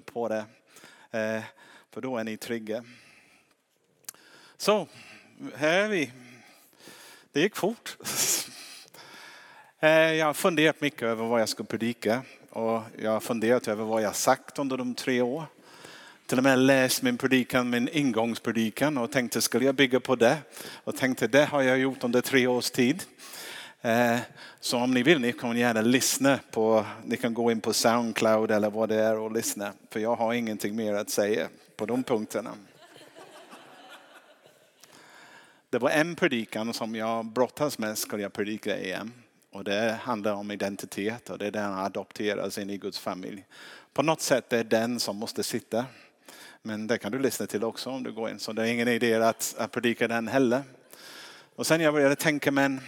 på det. Eh, för då är ni trygga. Så, här är vi. Det gick fort. Eh, jag har funderat mycket över vad jag ska predika och jag har funderat över vad jag sagt under de tre år. Till och med läst min predikan, min ingångspredikan och tänkte skulle jag bygga på det? Och tänkte det har jag gjort under tre års tid. Eh, så om ni vill ni kan gärna lyssna på, ni kan gå in på Soundcloud eller vad det är och lyssna. För jag har ingenting mer att säga på de punkterna. Det var en predikan som jag brottas med skulle jag predika igen. Och det handlar om identitet och det är den adopteras in i Guds familj. På något sätt är det den som måste sitta. Men det kan du lyssna till också om du går in. Så det är ingen idé att, att predika den heller. Och sen jag började tänka, men,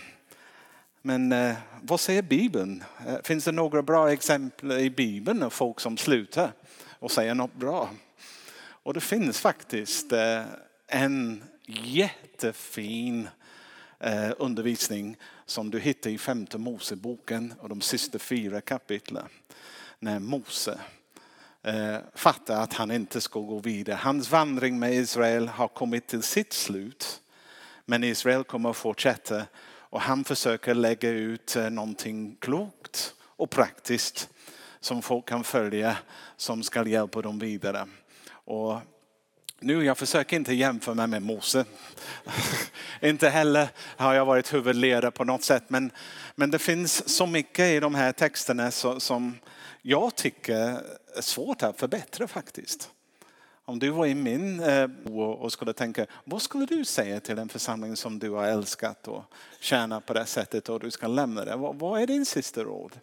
men eh, vad säger Bibeln? Eh, finns det några bra exempel i Bibeln av folk som slutar och säger något bra? Och det finns faktiskt eh, en jättefin eh, undervisning som du hittar i femte Moseboken och de sista fyra kapitlen. När Mose eh, fattar att han inte ska gå vidare. Hans vandring med Israel har kommit till sitt slut. Men Israel kommer att fortsätta och han försöker lägga ut eh, någonting klokt och praktiskt som folk kan följa som ska hjälpa dem vidare. Och nu, jag försöker inte jämföra mig med Mose. inte heller har jag varit huvudledare på något sätt. Men, men det finns så mycket i de här texterna som jag tycker är svårt att förbättra faktiskt. Om du var i min eh, bo och skulle tänka, vad skulle du säga till en församling som du har älskat och tjänat på det sättet och du ska lämna det? Vad är din sista råd?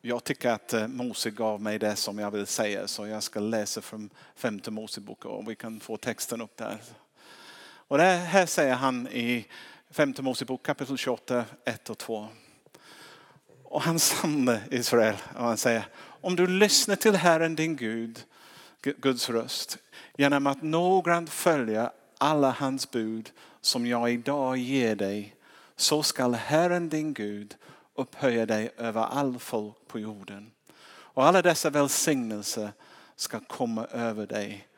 Jag tycker att eh, Mose gav mig det som jag vill säga så jag ska läsa från femte Mosebok och vi kan få texten upp där. Och det här säger han i femte Mosebok kapitel 28, 1 och 2. Och han samlar Israel och han säger om du lyssnar till Herren din Gud, Guds röst genom att noggrant följa alla hans bud som jag idag ger dig så skall Herren din Gud upphöja dig över all folk på jorden. Och alla dessa välsignelser ska komma över dig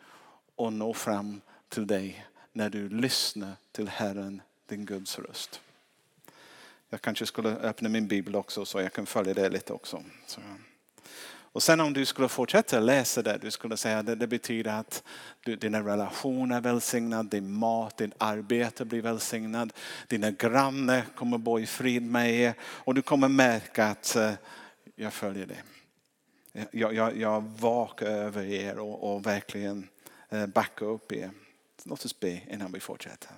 och nå fram till dig när du lyssnar till Herren, din Guds röst. Jag kanske skulle öppna min bibel också så jag kan följa det lite också. Så. Och sen om du skulle fortsätta läsa det, du skulle säga att det, det betyder att du, dina relationer är välsignade, din mat, din arbete blir välsignad, dina grannar kommer bo i frid med er och du kommer märka att uh, jag följer dig. Jag, jag, jag vakar över er och, och verkligen uh, backar upp er. Låt oss be innan vi fortsätter.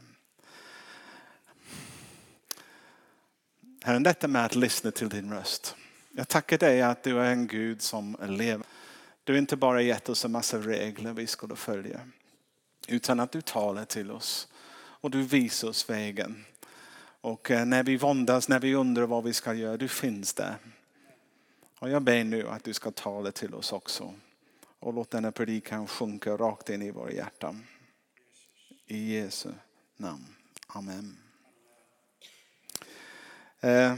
Herren, detta med att lyssna till din röst. Jag tackar dig att du är en Gud som lever. Du har inte bara gett oss en massa regler vi skulle följa. Utan att du talar till oss och du visar oss vägen. Och eh, när vi våndas, när vi undrar vad vi ska göra, du finns där. Och jag ber nu att du ska tala till oss också. Och låt denna predikan sjunka rakt in i våra hjärtan. I Jesu namn. Amen. Eh.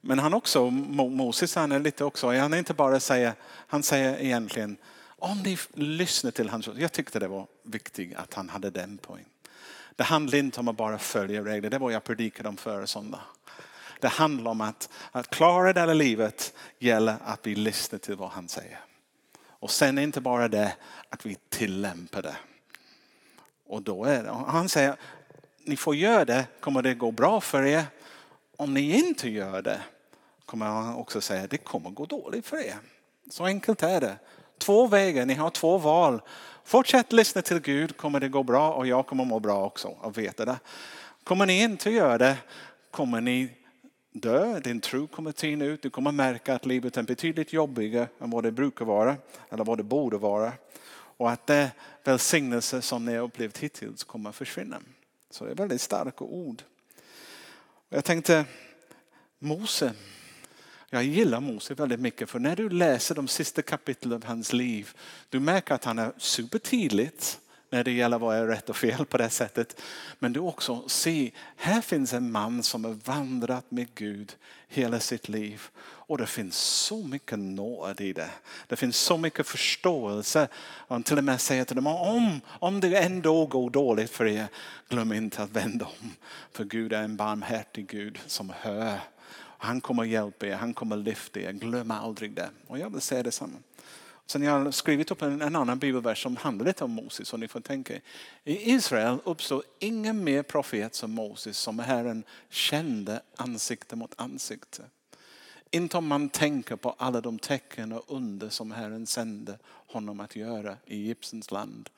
Men han också, Moses han är lite också, han är inte bara säger, han säger egentligen om ni lyssnar till hans Jag tyckte det var viktigt att han hade den poängen. Det handlar inte om att bara följa regler, det var jag predikade om förra söndag. Det handlar om att, att klara det här livet gäller att vi lyssnar till vad han säger. Och sen inte bara det, att vi tillämpar det. Och då är det, han säger, ni får göra det, kommer det gå bra för er om ni inte gör det kommer han också säga det kommer gå dåligt för er. Så enkelt är det. Två vägar, ni har två val. Fortsätt lyssna till Gud kommer det gå bra och jag kommer må bra också av veta det. Kommer ni inte göra det kommer ni dö, din tro kommer tina ut, du kommer märka att livet är betydligt jobbigare än vad det brukar vara eller vad det borde vara. Och att det välsignelse som ni har upplevt hittills kommer försvinna. Så det är väldigt starka ord. Jag tänkte Mose. Jag gillar Mose väldigt mycket för när du läser de sista kapitlen av hans liv, du märker att han är supertydligt när det gäller vad är rätt och fel på det sättet. Men du också ser, här finns en man som har vandrat med Gud hela sitt liv. Och det finns så mycket nåd i det. Det finns så mycket förståelse. Han till och med säger till dem, om, om det ändå går dåligt för er, glöm inte att vända om. För Gud är en barmhärtig Gud som hör. Han kommer hjälpa er, han kommer lyfta er. Glöm aldrig det. Och jag vill säga detsamma. Sen jag har skrivit upp en, en annan bibelvers som handlar lite om Moses. Så ni får tänka. I Israel uppstod ingen mer profet som Moses som Herren kände ansikte mot ansikte. Inte om man tänker på alla de tecken och under som Herren sände honom att göra i Egyptens land.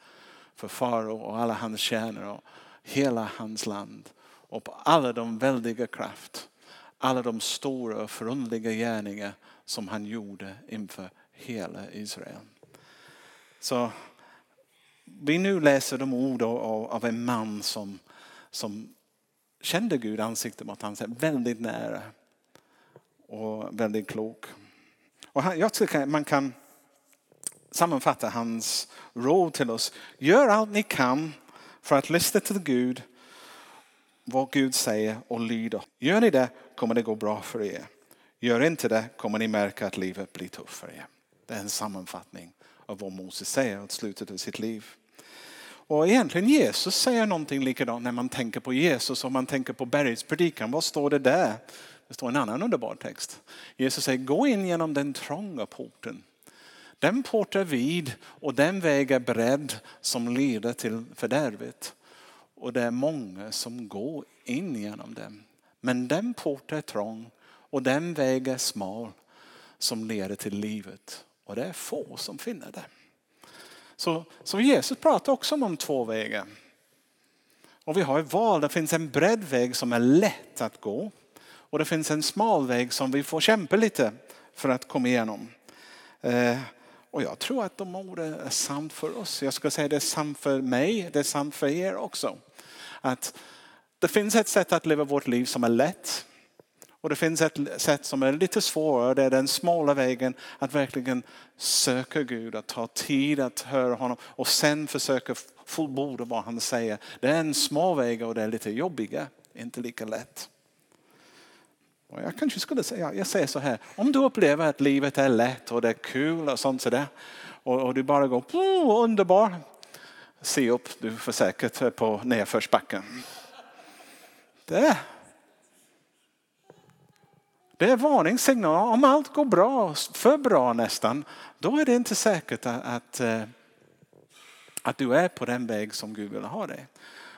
För farao och alla hans tjänare och hela hans land. Och på alla de väldiga kraft. Alla de stora och förundliga gärningar som han gjorde inför hela Israel. Så vi nu läser de ord av en man som, som kände Gud ansikte mot ansikte, väldigt nära och väldigt klok. Och jag tycker man kan sammanfatta hans råd till oss. Gör allt ni kan för att lyssna till Gud, vad Gud säger och lyda. Gör ni det kommer det gå bra för er. Gör inte det kommer ni märka att livet blir tufft för er. Det är en sammanfattning av vad Moses säger i slutet av sitt liv. Och egentligen Jesus säger någonting likadant när man tänker på Jesus och man tänker på bergspredikan. Vad står det där? Det står en annan underbar text. Jesus säger gå in genom den trånga porten. Den port är vid och den väg är bredd som leder till fördärvet. Och det är många som går in genom den. Men den port är trång och den väg är smal som leder till livet. Och det är få som finner det. Så, så Jesus pratar också om två vägar. Och vi har ett val. Det finns en bred väg som är lätt att gå. Och det finns en smal väg som vi får kämpa lite för att komma igenom. Eh, och jag tror att de orden är sant för oss. Jag ska säga det är sant för mig, det är sant för er också. Att det finns ett sätt att leva vårt liv som är lätt. Och det finns ett sätt som är lite svårare, det är den smala vägen att verkligen söka Gud, att ta tid att höra honom och sen försöka fullborda vad han säger. Det är en smal väg och det är lite jobbiga, inte lika lätt. Och jag kanske skulle säga, jag säger så här, om du upplever att livet är lätt och det är kul och sånt sådär och, och du bara går, oh, underbar, se upp, du får säkert på nedförsbacken. Det det är varningssignal. Om allt går bra, för bra nästan, då är det inte säkert att, att, eh, att du är på den väg som Gud vill ha dig.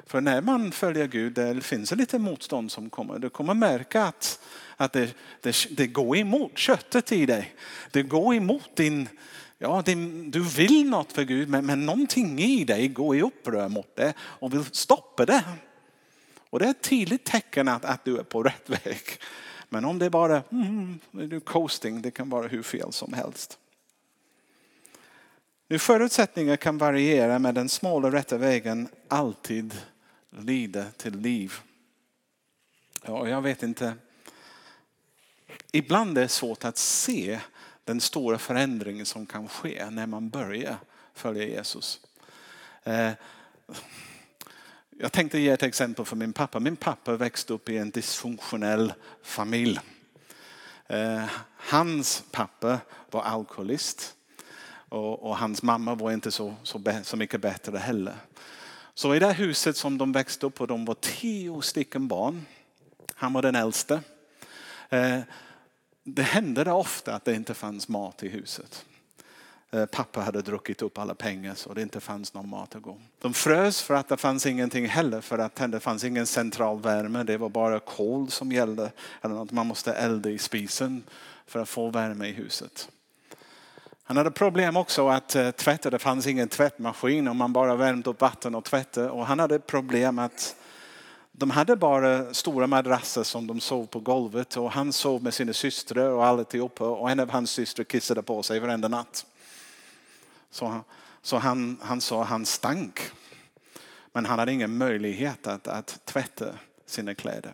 För när man följer Gud, det finns det lite motstånd som kommer. Du kommer märka att, att det, det, det går emot köttet i dig. Det går emot din, ja, din, du vill något för Gud men, men någonting i dig går i upprör mot det och vill stoppa det. Och det är ett tydligt tecken att, att du är på rätt väg. Men om det är bara mm, du coasting, det kan vara hur fel som helst. Nu förutsättningar kan variera men den smala rätta vägen alltid leder till liv. Ja, jag vet inte. Ibland är det svårt att se den stora förändringen som kan ske när man börjar följa Jesus. Eh, jag tänkte ge ett exempel för min pappa. Min pappa växte upp i en dysfunktionell familj. Eh, hans pappa var alkoholist och, hans mamma var inte så, så, så mycket bättre heller. Så i det huset som de växte upp på, de var tio stycken barn. Han var den äldste. Eh, det hände ofta att det inte fanns mat i huset. Eh, pappa hade druckit upp alla pengar så det inte fanns någon mat att gå. De frös för att det fanns ingenting heller för att det fanns ingen central värme. Det var bara kol som gällde. Eller något man måste elda i spisen för att få värme i huset. Han hade problem också att eh, tvätta. Det fanns ingen tvättmaskin och man bara värmde upp vatten och tvättade. Och han hade problem att de hade bara stora madrasser som de sov på golvet och han sov med sina systrar och alltihopa och en av hans systrar kissade på sig varenda natt. Så, så han, han sa att han stank. Men han hade ingen möjlighet att, att tvätta sina kläder.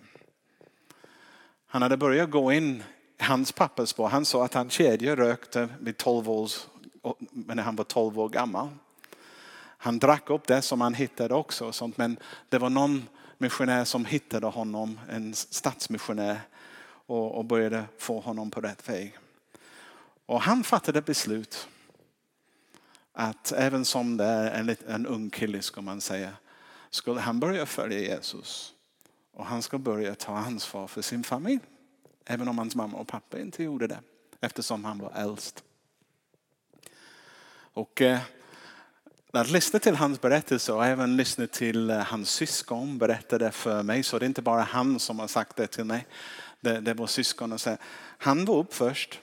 Han hade börjat gå in hans pappa spår. Han sa att han kedjerökte vid 12 års, när han var 12 år gammal. Han drack upp det som han hittade också. Och sånt, men det var någon missionär som hittade honom, en stadsmissionär och, och började få honom på rätt väg. Och han fattade beslut att även som det är en, en ung kille ska man säga, skulle han börja följa Jesus. Och han ska börja ta ansvar för sin familj. Även om hans mamma och pappa inte gjorde det. Eftersom han var äldst. Och eh, att lyssna till hans berättelse och även lyssna till eh, hans syskon berättade för mig. Så det är inte bara han som har sagt det till mig. Det, det var syskon. Och så. Han var upp först.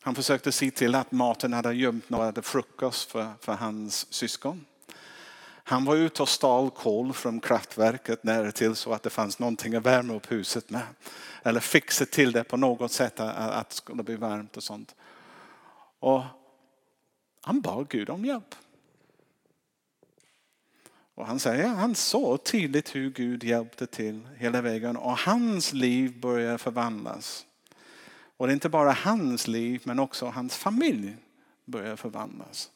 Han försökte se till att maten hade gömt några frukost för, för hans syskon. Han var ute och stal kol från kraftverket nära till så att det fanns någonting att värma upp huset med. Eller fixa till det på något sätt att det skulle bli varmt och sånt. Och han bad Gud om hjälp. Och han säger han såg tydligt hur Gud hjälpte till hela vägen och hans liv började förvandlas. Och det är inte bara hans liv men också hans familj börjar förvandlas.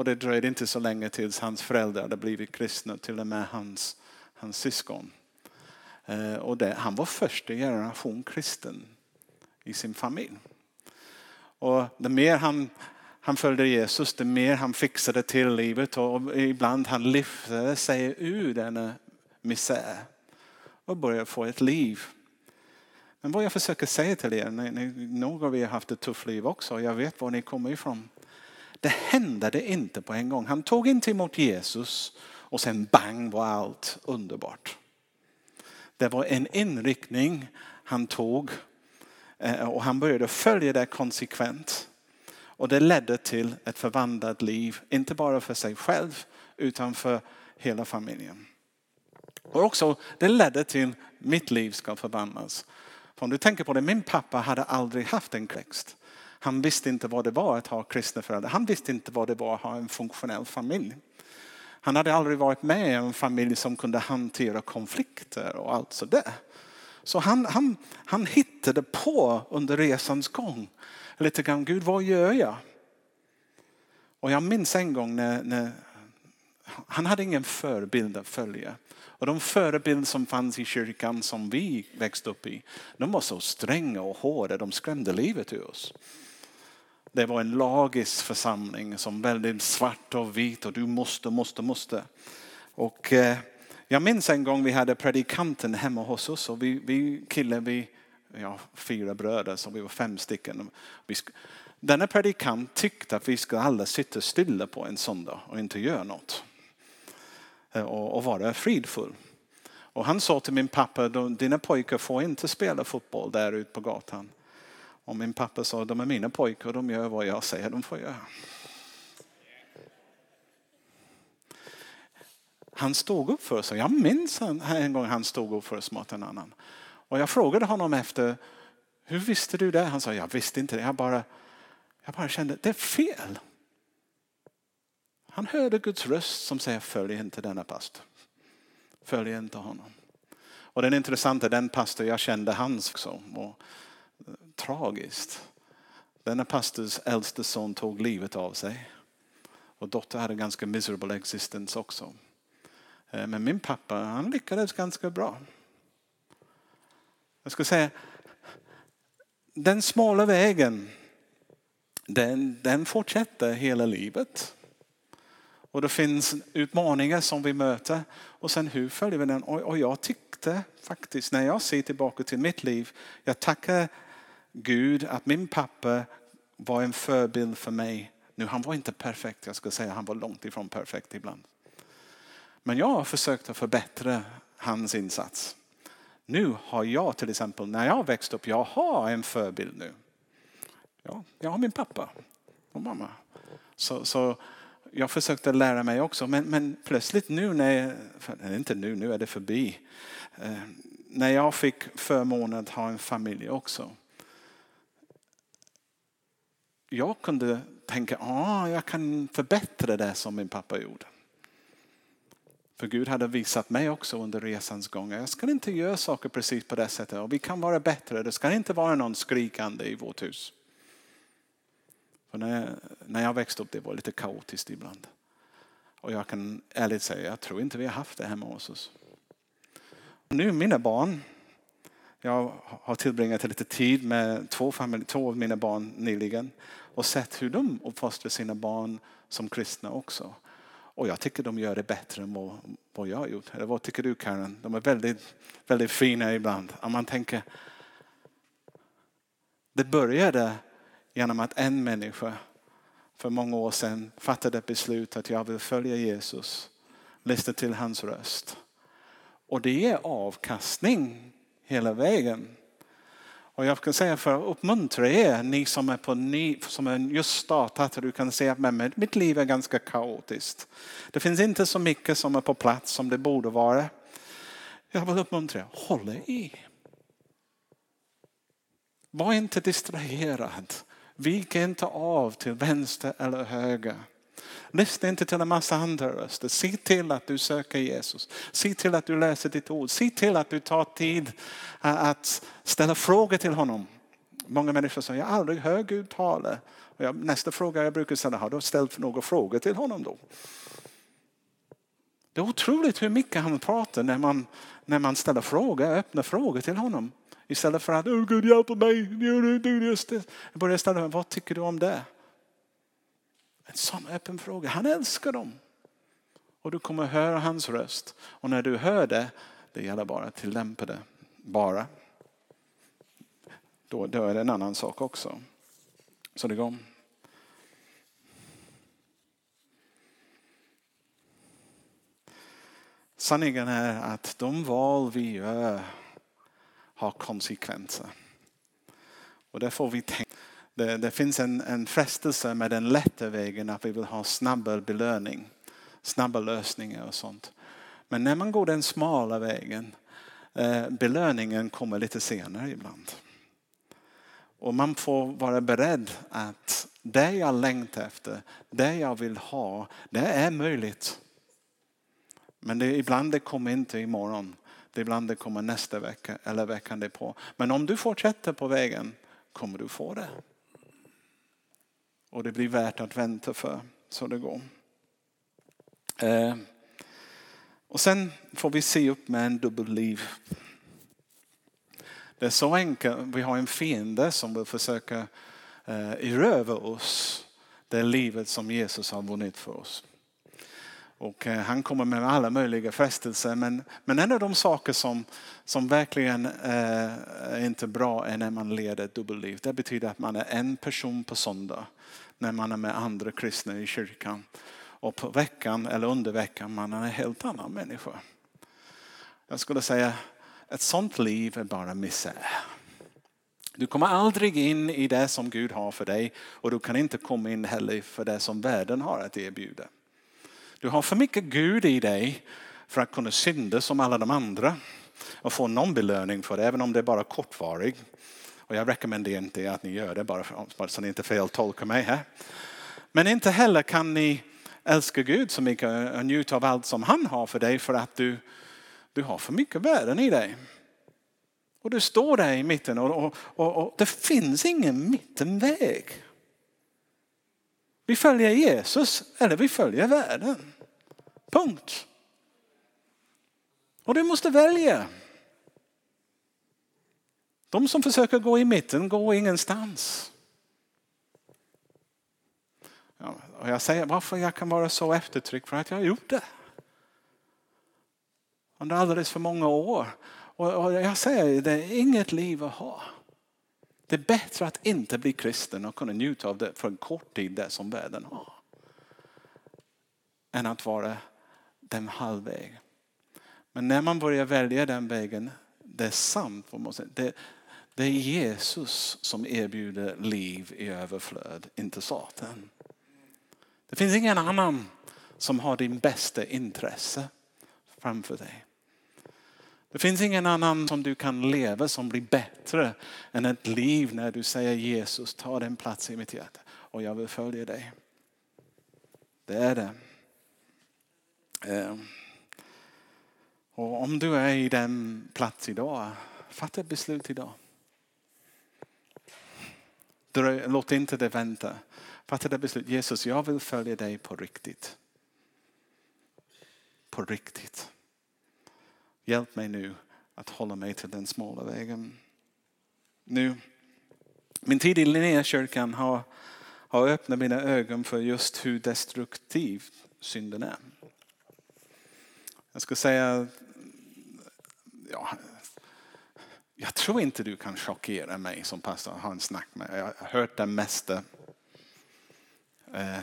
Och det dröjde inte så länge tills hans föräldrar hade blivit kristna, till och med hans, hans syskon. Eh, och det, han var första generation kristen i sin familj. Och det mer han, han följde Jesus, det mer han fixade till livet och ibland han lyfte sig ur denna misär och började få ett liv. Men vad jag försöker säga till er, ni, ni, nog har haft ett tufft liv också, jag vet var ni kommer ifrån. Det hände det inte på en gång. Han tog inte emot Jesus och sen bang var allt underbart. Det var en inriktning han tog eh, och han började följa det konsekvent. Och det ledde till ett förvandlat liv, inte bara för sig själv utan för hela familjen. Och också det ledde till mitt liv ska förvandlas. För om du tänker på det, min pappa hade aldrig haft en kräxt. Han visste inte vad det var att ha kristna föräldrar. Han visste inte vad det var att ha en funktionell familj. Han hade aldrig varit med i en familj som kunde hantera konflikter och allt sådär. Så han, han, han hittade på under resans gång lite grann, Gud vad gör jag? Och jag minns en gång när, när han hade ingen förebild att följa. Och de förebilder som fanns i kyrkan som vi växte upp i, de var så stränga och hårda, de skrämde livet ur oss. Det var en lagisk församling som väldigt svart och vit och du måste, måste, måste. Och eh, jag minns en gång vi hade predikanten hemma hos oss och vi, vi killar, vi, ja, fyra bröder så vi var fem stycken. Vi, denna predikant tyckte att vi skulle alla sitta stilla på en söndag och inte göra något. Eh, och, och vara fridfull. Och han sa till min pappa, dina pojkar får inte spela fotboll där ute på gatan. Och min pappa sa, de är mina pojkar och de gör vad jag säger de får göra. Han stod upp för oss. Jag minns en gång han stod upp för oss mot en annan. Och jag frågade honom efter, hur visste du det? Han sa, jag visste inte det. Jag bara, jag bara kände, det är fel. Han hörde Guds röst som säger, följ inte denna pastor. Följ inte honom. Och den intressanta, den pastor jag kände hans också. Och tragiskt. Denna pastors äldste son tog livet av sig. Och dotter hade ganska miserable existence också. Eh, men min pappa han lyckades ganska bra. Jag ska säga, den smala vägen den, den fortsätter hela livet. Och det finns utmaningar som vi möter. Och sen hur följer vi den? Och, och jag tyckte faktiskt när jag ser tillbaka till mitt liv, jag tackar Gud att min pappa var en förebild för mig. Nu, han var inte perfekt, jag skulle säga han var långt ifrån perfekt ibland. Men jag har försökt att förbättra hans insats. Nu har jag till exempel, när jag växte upp, jag har en förebild nu. Ja, jag har min pappa och mamma. Så, så jag försökte lära mig också, men, men plötsligt nu när jag, inte nu, nu är det förbi. Eh, när jag fick förmånen att ha en familj också jag kunde tänka att ah, jag kan förbättra det som min pappa gjorde. För Gud hade visat mig också under resans gång. Jag ska inte göra saker precis på det sättet. Och vi kan vara bättre. Det ska inte vara någon skrikande i vårt hus. För när, när jag växte upp det var lite kaotiskt ibland. Och jag kan ärligt säga, jag tror inte vi har haft det hemma hos oss. Nu mina barn, jag har tillbringat lite tid med två, familj, två av mina barn nyligen och sett hur de uppfostrar sina barn som kristna också. Och jag tycker de gör det bättre än vad, vad jag har gjort. Eller vad tycker du Karen? De är väldigt, väldigt fina ibland. Om man tänker, det började genom att en människa för många år sedan fattade ett beslut att jag vill följa Jesus, lyssna till hans röst. Och det ger avkastning hela vägen. Och jag kan säga för att uppmuntra er, ni som är, på ny, som är just startat, du kan säga att mitt liv är ganska kaotiskt. Det finns inte så mycket som är på plats som det borde vara. Jag vill uppmuntra er, håll i. Var inte distraherad. Vik inte av till vänster eller höger. Lyssna inte till en massa andra röster. Se till att du söker Jesus. Se till att du läser ditt ord. Se till att du tar tid att ställa frågor till honom. Många människor säger, jag har aldrig hört Gud tala. nästa fråga jag brukar ställa, har du ställt några frågor till honom då? Det är otroligt hur mycket han pratar när man, när man ställer frågor, öppna frågor till honom. Istället för att, oh, Gud hjälp mig, jag börjar ställa, vad tycker du om det? En sån öppen fråga. Han älskar dem. Och du kommer höra hans röst. Och när du hör det, det gäller bara att tillämpa det. Bara. Då, då är det en annan sak också. Så det går. Sanningen är att de val vi gör har konsekvenser. Och det får vi tänka. Det, det, finns en, en frestelse med den lätta vägen att vi vill ha snabbare belöning, snabba lösningar och sånt. Men när man går den smala vägen, eh, belöningen kommer lite senare ibland. Och man får vara beredd att det jag längtar efter, det jag vill ha, det är möjligt. Men det, ibland det kommer inte imorgon. Det ibland det kommer nästa vecka eller veckan därpå. Men om du fortsätter på vägen kommer du få det. Och det blir värt att vänta för så det går. Eh, och sen får vi se upp med en dubbelliv. Det är så enkelt. Vi har en fiende som vill försöka eh, erövra oss. Det livet som Jesus har vunnit för oss. Och eh, han kommer med alla möjliga frestelser. Men, men en av de saker som, som verkligen eh, är inte bra är när man leder ett dubbelliv. Det betyder att man är en person på söndag när man är med andra kristna i kyrkan. Och på veckan eller under veckan man är en helt annan människa. Jag skulle säga ett sånt liv är bara misär. Du kommer aldrig in i det som Gud har för dig och du kan inte komma in heller för det som världen har att erbjuda. Du har för mycket Gud i dig för att kunna synda som alla de andra och få någon belöning för det, även om det är bara kortvarig. Och jag rekommenderar inte att ni gör det bara, för, bara så ni inte feltolkar mig här. Men inte heller kan ni älska Gud så mycket och njuta av allt som han har för dig för att du, du har för mycket värden i dig. Och du står där i mitten och, och, och, och det finns ingen mittenväg. Vi följer Jesus eller vi följer världen. Punkt. Och du måste välja. De som försöker gå i mitten går ingenstans. Ja, och jag säger varför jag kan vara så eftertryck för att jag har gjort det. Under alldeles för många år. Och jag säger det är inget liv att ha. Det är bättre att inte bli kristen och kunna njuta av det för en kort tid, det som världen har. Än att vara den halvväg. Men när man börjar välja den vägen, det är sant. Det, det är Jesus som erbjuder liv i överflöd, inte Satan. Det finns ingen annan som har din bästa intresse framför dig. Det finns ingen annan som du kan leva som blir bättre än ett liv när du säger Jesus, ta den plats i mitt hjärta och jag vill följa dig. Det är det. Ehm. Och om du är i den plats idag, fatta ett beslut idag. Låt inte det vänta. Fatta det beslut. Jesus, jag vill följa dig på riktigt. På riktigt. Hjälp mig nu att hålla mig till den smala vägen. Nu, min tid i Linnéakyrkan har, har öppnat mina ögon för just hur destruktiv synden är. Jag ska säga, ja, jag tror inte du kan chockera mig som pastor har en snack med. Jag har hört det mesta. Eh,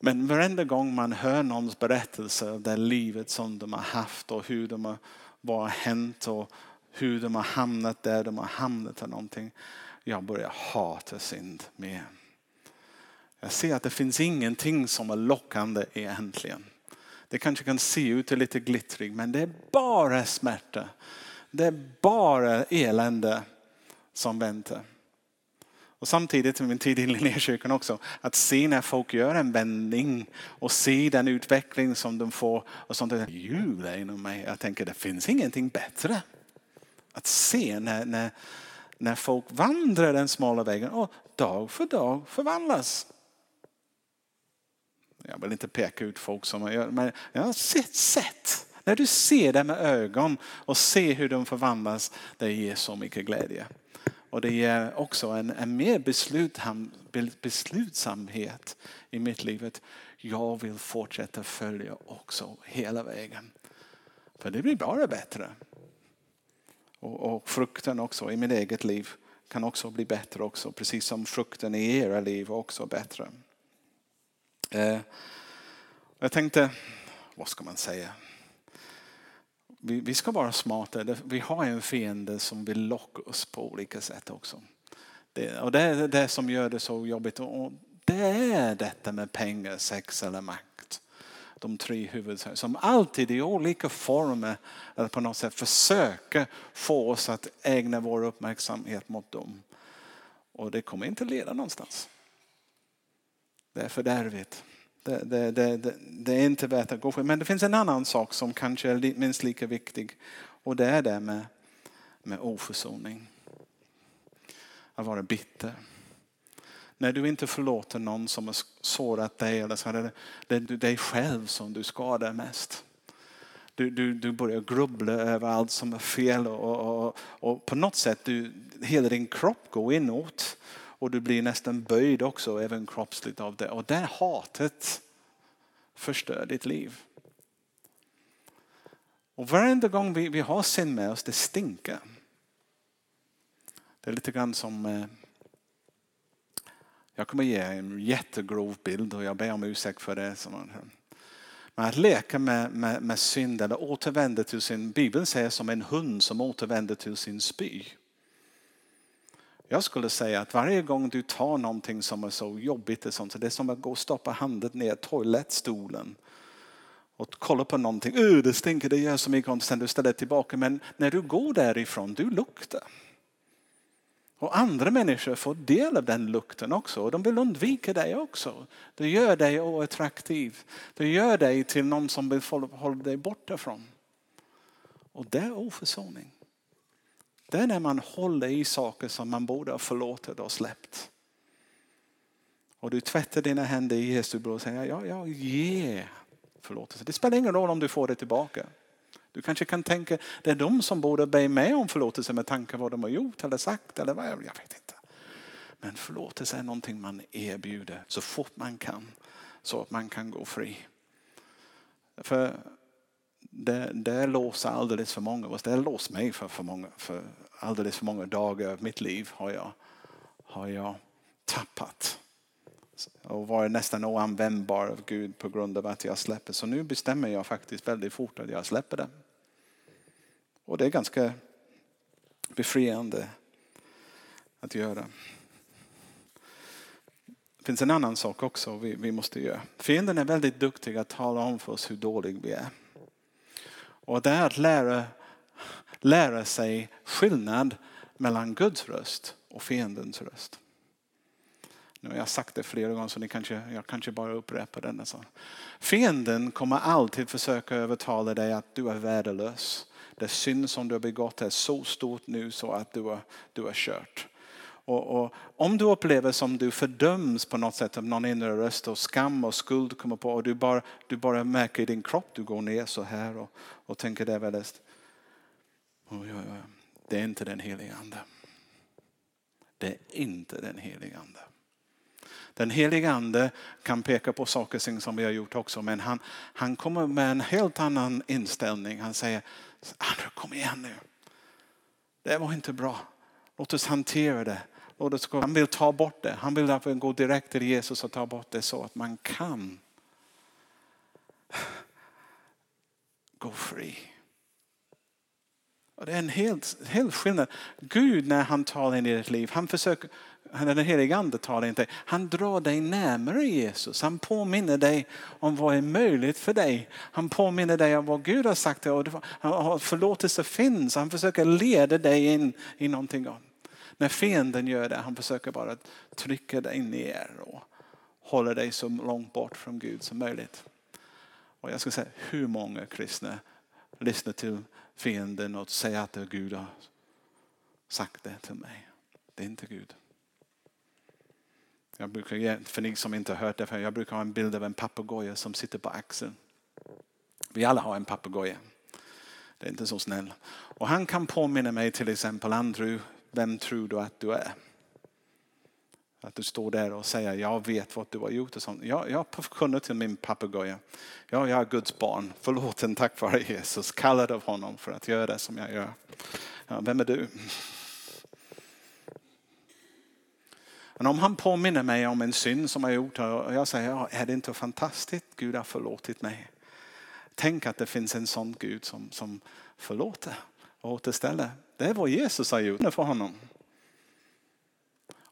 men varenda gång man hör någons berättelse om det livet som de har haft och hur de har, vad har hänt och hur de har hamnat där de har hamnat och någonting. Jag börjar hata synd mer. Jag ser att det finns ingenting som är lockande egentligen. Det kanske kan se ut lite glittrig men det är bara smärta. Det är bara elände som väntar. Och samtidigt med min tid i Linnékyrkan också, att se när folk gör en vändning och se den utveckling som de får och sånt där inom mig. Jag tänker det finns ingenting bättre. Att se när, när, när folk vandrar den smala vägen och dag för dag förvandlas. Jag vill inte peka ut folk som har gjort det, men jag har sett, sett. När du ser det med ögon och ser hur de förvandlas, det ger så mycket glädje. Och det ger också en, en mer beslutsamhet i mitt liv. Jag vill fortsätta följa också hela vägen. För det blir bara bättre. Och, och frukten också i mitt eget liv kan också bli bättre också. Precis som frukten i era liv också bättre. Eh, jag tänkte, vad ska man säga? Vi, vi ska vara smarta. Vi har en fiende som vill locka oss på olika sätt också. Det, och det är det som gör det så jobbigt. Och det är detta med pengar, sex eller makt. De tre huvudsakerna som alltid i olika former eller på något sätt försöker få oss att ägna vår uppmärksamhet mot dem. Och det kommer inte leda någonstans. Det är fördärvligt. Det, det, det, det, är inte värt att gå för. Men det finns en annan sak som kanske är minst lika viktig. Och det är det med, med oförsoning. Att vara bitter. När du inte förlåter någon som har sårat dig, eller så är det, det dig själv som du skadar mest. Du, du, du börjar grubbla över allt som är fel och, och, och på något sätt du, hela din kropp går inåt. Och du blir nästan böjd också, även kroppsligt av det. Och det hatet förstör ditt liv. Och varenda gång vi, vi har synd med oss, det stinker. Det är lite grann som eh, jag kommer ge en jättegrov bild och jag ber om ursäkt för det. Men att leka med, med, med synd eller återvända till sin, Bibeln säger som en hund som återvänder till sin spy. Jag skulle säga att varje gång du tar någonting som är så jobbigt, och sånt, så det är som att gå och stoppa handen ner i toalettstolen och kolla på någonting. Uh, det stinker, det gör så mycket ont. Sen du ställer tillbaka. Men när du går därifrån, du luktar. Och andra människor får del av den lukten också. Och de vill undvika dig också. Det gör dig oattraktiv. Det gör dig till någon som vill hålla dig borta från. Och det är oförsoning. Det är när man håller i saker som man borde ha förlåtit och släppt. Och du tvättar dina händer i Jesu blod och säger ja, ja, ge förlåtelse. Det spelar ingen roll om du får det tillbaka. Du kanske kan tänka det är de som borde be mig om förlåtelse med tanke på vad de har gjort eller sagt eller vad jag vet inte. Men förlåtelse är någonting man erbjuder så fort man kan så att man kan gå fri. För det, det låser alldeles för många av oss. Det har låst mig för, för, många, för alldeles för många dagar av mitt liv har jag, har jag tappat. Och varit nästan oanvändbar av Gud på grund av att jag släpper. Så nu bestämmer jag faktiskt väldigt fort att jag släpper det. Och det är ganska befriande att göra. Det finns en annan sak också vi, vi måste göra. Fienden är väldigt duktig att tala om för oss hur dålig vi är. Och det är att lära, lära sig skillnad mellan Guds röst och fiendens röst. Nu har jag sagt det flera gånger så ni kanske, jag kanske bara upprepar det. Alltså. Fienden kommer alltid försöka övertala dig att du är värdelös. Det synd som du har begått är så stort nu så att du har, du kört. Och, och, om du upplever som du fördöms på något sätt av någon inre röst och skam och skuld kommer på och du bara, du bara märker i din kropp, du går ner så här och, och tänker det är väldigt... Oj, oj, oj. Det är inte den heliga ande. Det är inte den heliga ande. Den heliga ande kan peka på saker som vi har gjort också men han, han kommer med en helt annan inställning. Han säger, kom igen nu. Det var inte bra. Låt oss hantera det. Låt oss gå. Han vill ta bort det. Han vill därför gå direkt till Jesus och ta bort det så att man kan gå fri. Och det är en helt, helt skillnad. Gud när han talar in i ditt liv, han försöker, den helige ande talar inte, han drar dig närmare Jesus. Han påminner dig om vad är möjligt för dig. Han påminner dig om vad Gud har sagt och förlåtelse finns. Han försöker leda dig in i någonting. När fienden gör det, han försöker bara trycka dig ner och hålla dig så långt bort från Gud som möjligt. Och jag ska säga hur många kristna lyssnar till fienden och säger att Gud har sagt det till mig. Det är inte Gud. Jag brukar, för ni som inte har hört det, för jag brukar ha en bild av en papegoja som sitter på axeln. Vi alla har en papegoja. Det är inte så snäll. Och han kan påminna mig till exempel, Andrew, vem tror du att du är? Att du står där och säger, jag vet vad du har gjort. Och sånt. Jag, jag kunde till min papegoja, ja, jag är Guds barn, förlåten tack vare Jesus, kallad av honom för att göra det som jag gör. Ja, vem är du? Men om han påminner mig om en synd som jag gjort och jag säger, ja, är det inte fantastiskt? Gud har förlåtit mig. Tänk att det finns en sån Gud som, som förlåter och återställer. Det är vad Jesus har gjort för honom.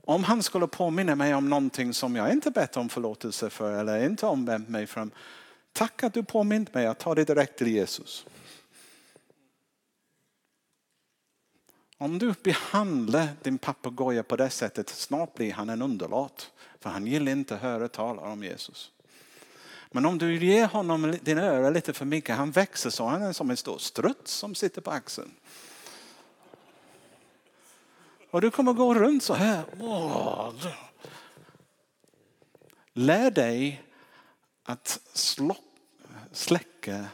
Om han skulle påminna mig om någonting som jag inte bett om förlåtelse för eller inte omvänt mig från. Tack att du påmint mig att ta det direkt till Jesus. Om du behandlar din papegoja på det sättet, snart blir han en underlat. För han gillar inte att höra talas om Jesus. Men om du ger honom din öra lite för mycket, han växer så han är som en stor struts som sitter på axeln. Och du kommer gå runt så här. Lär dig att släcka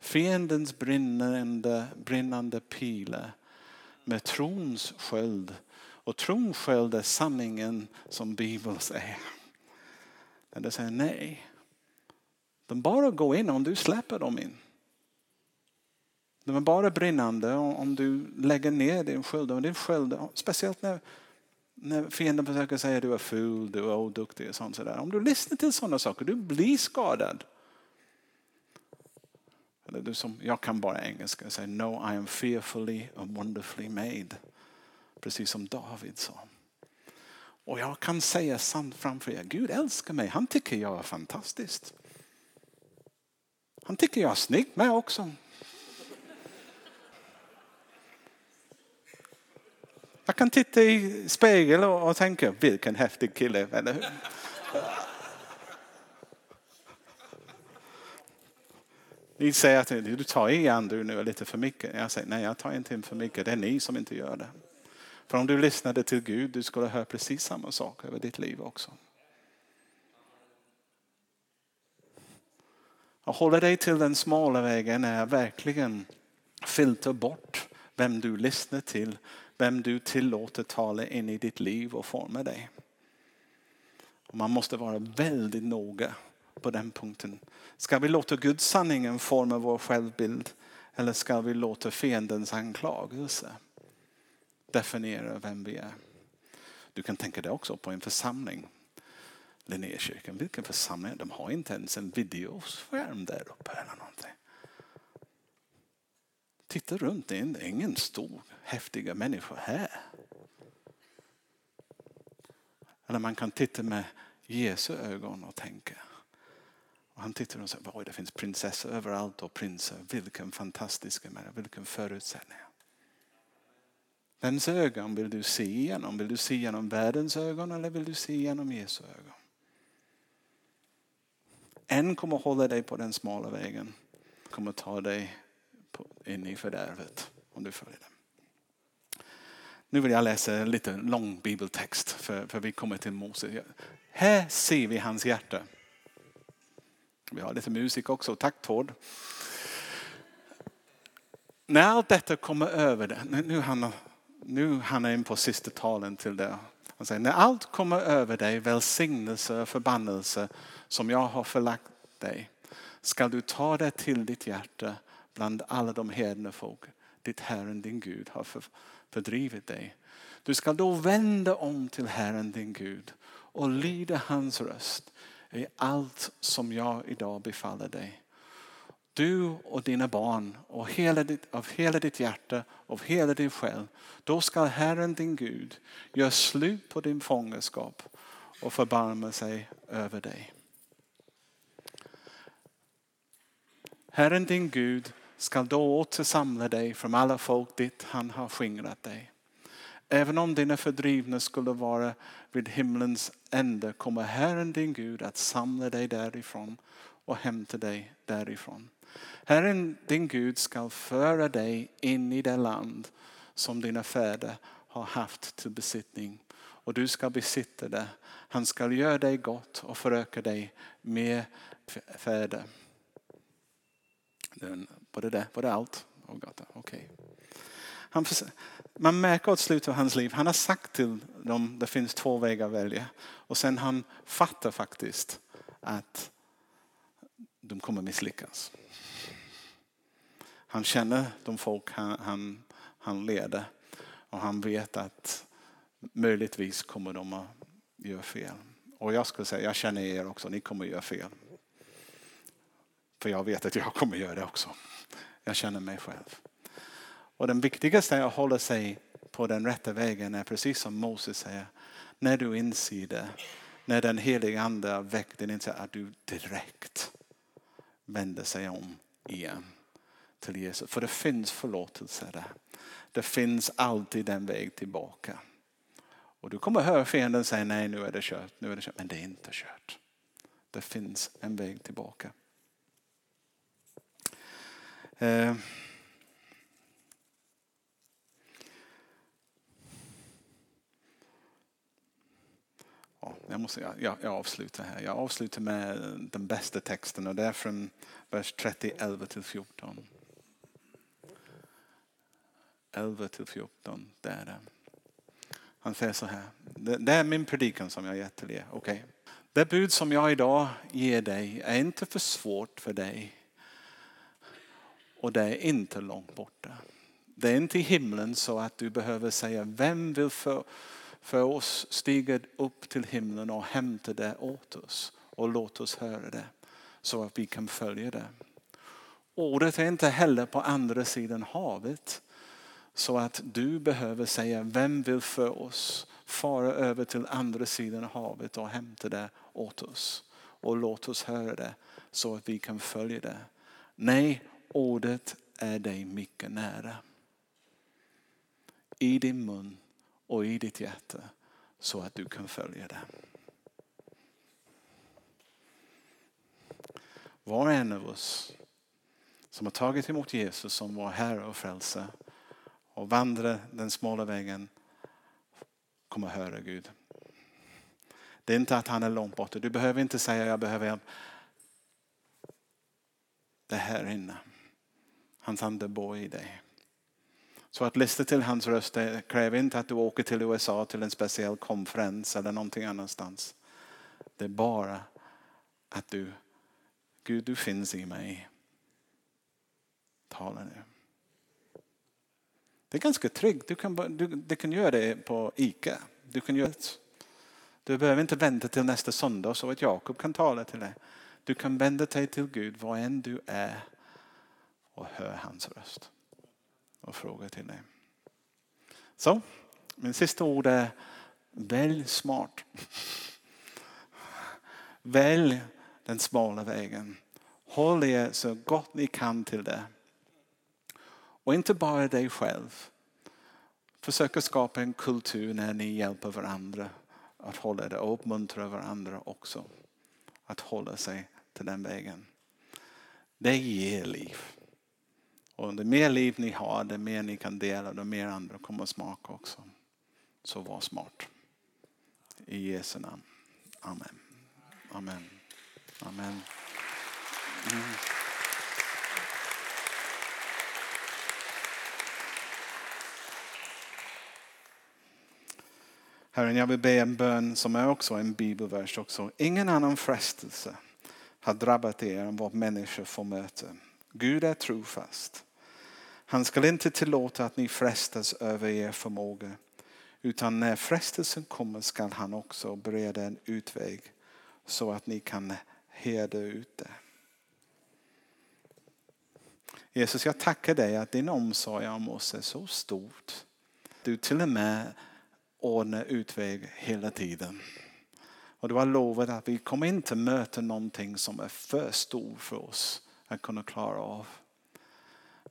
fiendens brinnande, brinnande pilar med trons sköld. Och trons sköld är sanningen som Bibeln säger. Men det säger nej. De bara går in om du släpper dem in. De är bara brinnande om du lägger ner din sköld. Och din sköld speciellt när, när fienden försöker säga att du är ful, du är oduktig och sånt sådär. Om du lyssnar till sådana saker, du blir skadad. Eller du som, jag kan bara engelska, Jag säger no I am fearfully and wonderfully made. Precis som David sa. Och jag kan säga sant framför er, Gud älskar mig, han tycker jag är fantastisk. Han tycker jag är snygg med också. Jag kan titta i spegeln och tänka, vilken häftig kille, eller hur? Ni säger att du tar i Andrew nu lite för mycket. Jag säger nej, jag tar inte in för mycket. Det är ni som inte gör det. För om du lyssnade till Gud, du skulle höra precis samma sak över ditt liv också. Och hålla dig till den smala vägen är verkligen filter bort vem du lyssnar till, vem du tillåter tala in i ditt liv och forma dig. Och man måste vara väldigt noga på den punkten. Ska vi låta Guds sanningen forma vår självbild eller ska vi låta fiendens anklagelse definiera vem vi är? Du kan tänka dig också på en församling. Linnékyrkan, vilken församling? De har inte ens en videoskärm där uppe eller någonting. Titta runt, det är ingen stor häftiga människor här. Eller man kan titta med Jesu ögon och tänka. Och han tittar och säger, det finns prinsessor överallt och prinsar. Vilken fantastisk människa, vilken förutsättning. Vems ögon vill du se igenom? Vill du se genom världens ögon eller vill du se genom Jesu ögon? En kommer hålla dig på den smala vägen. Kommer ta dig in i fördärvet om du följer den. Nu vill jag läsa en lite lång bibeltext för, för vi kommer till Mose. Här ser vi hans hjärta. Vi har lite musik också. Tack Tord. När allt detta kommer över dig. nu hamnar nu han är in på sista talen till det. Han säger, när allt kommer över dig, välsignelse och förbannelse som jag har förlagt dig, ska du ta det till ditt hjärta bland alla de hedna folk ditt Herren din Gud har fördrivit dig. Du ska då vända om till Herren din Gud och lyda hans röst i allt som jag idag befaller dig. Du och dina barn och hela ditt, av hela ditt hjärta och hela din själ. Då ska Herren din Gud göra slut på din fångenskap och förbarma sig över dig. Herren din Gud ska då återsamla dig från alla folk dit han har skingrat dig. Även om dina fördrivna skulle vara vid himlens ände kommer Herren din Gud att samla dig därifrån och hämta dig därifrån. Herren din Gud ska föra dig in i det land som dina fäder har haft till besittning och du ska besitta det. Han ska göra dig gott och föröka dig med fäder. Var det, det? Var det allt? Oh Okej. okay. Han, man märker åt slutet av hans liv, han har sagt till dem att det finns två vägar att välja. Och sen han fattar faktiskt att de kommer misslyckas. Han känner de folk han, han, han leder och han vet att möjligtvis kommer de att göra fel. Och jag skulle säga, jag känner er också, ni kommer att göra fel. För jag vet att jag kommer att göra det också. Jag känner mig själv. Och den viktigaste är att hålla sig på den rätta vägen är precis som Moses säger. När du inser det, när den heliga ande har väckt din insikt att du direkt vänder sig om igen till Jesus. För det finns förlåtelse där. Det finns alltid en väg tillbaka. Och du kommer höra fienden säga nej nu är det kört, nu är det kört. Men det är inte kört. Det finns en väg tillbaka. Eh. Jag, måste, jag, jag avslutar här. Jag avslutar med den bästa texten och det är från vers 30, 11 till 14. 11 till 14, det är det. Han säger så här. Det, det är min predikan som jag gett till er. Okay. Det bud som jag idag ger dig är inte för svårt för dig och det är inte långt borta. Det är inte i himlen så att du behöver säga vem vill för, för oss stiger upp till himlen och hämta det åt oss och låt oss höra det så att vi kan följa det. Ordet är inte heller på andra sidan havet så att du behöver säga vem vill för oss fara över till andra sidan havet och hämta det åt oss och låt oss höra det så att vi kan följa det. Nej, ordet är dig mycket nära. I din mun och i ditt hjärta så att du kan följa det. Var och en av oss som har tagit emot Jesus som vår Herre och Frälsare och vandrar den smala vägen kommer höra Gud. Det är inte att han är långt borta. Du behöver inte säga jag behöver hjälp. Det är här inne. Hans ande bor i dig. Så att lyssna till hans röst kräver inte att du åker till USA till en speciell konferens eller någonting annanstans. Det är bara att du, Gud du finns i mig. Tala nu. Det är ganska tryggt. Du kan, du, du kan göra det på ICA. Du, kan göra det. du behöver inte vänta till nästa söndag så att Jakob kan tala till dig. Du kan vända dig till Gud var än du är och hör hans röst och fråga till dig. Så, min sista ord är välj smart. Välj den smala vägen. Håll er så gott ni kan till det. Och inte bara dig själv. Försök att skapa en kultur när ni hjälper varandra att hålla det och uppmuntra varandra också. Att hålla sig till den vägen. Det ger liv. Och det mer liv ni har, det mer ni kan dela, det mer andra kommer att smaka också. Så var smart. I Jesu namn. Amen. Amen. Amen. Mm. Herren, jag vill be en bön som är också en bibelvers också. Ingen annan frestelse har drabbat er än vad människor får möta. Gud är trofast. Han ska inte tillåta att ni frestas över er förmåga. Utan när frestelsen kommer skall han också bereda en utväg så att ni kan härda ut det. Jesus, jag tackar dig att din omsorg om oss är så stort. Du till och med ordnar utväg hela tiden. Och du har lovat att vi kommer inte möta någonting som är för stort för oss att kunna klara av.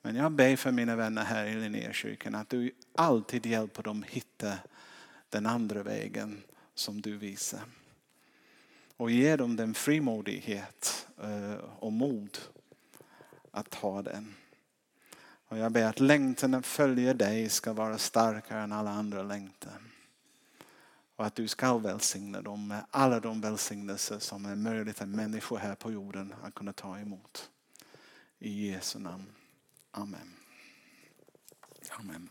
Men jag ber för mina vänner här i Linnékyrkan att du alltid hjälper dem hitta den andra vägen som du visar. Och ge dem den frimodighet eh, och mod att ta den. Och jag ber att längtan att följa dig ska vara starkare än alla andra längtan. Och att du ska välsigna dem med alla de välsignelser som är möjligt för människor här på jorden att kunna ta emot. I Jesu namn. Amen. Amen.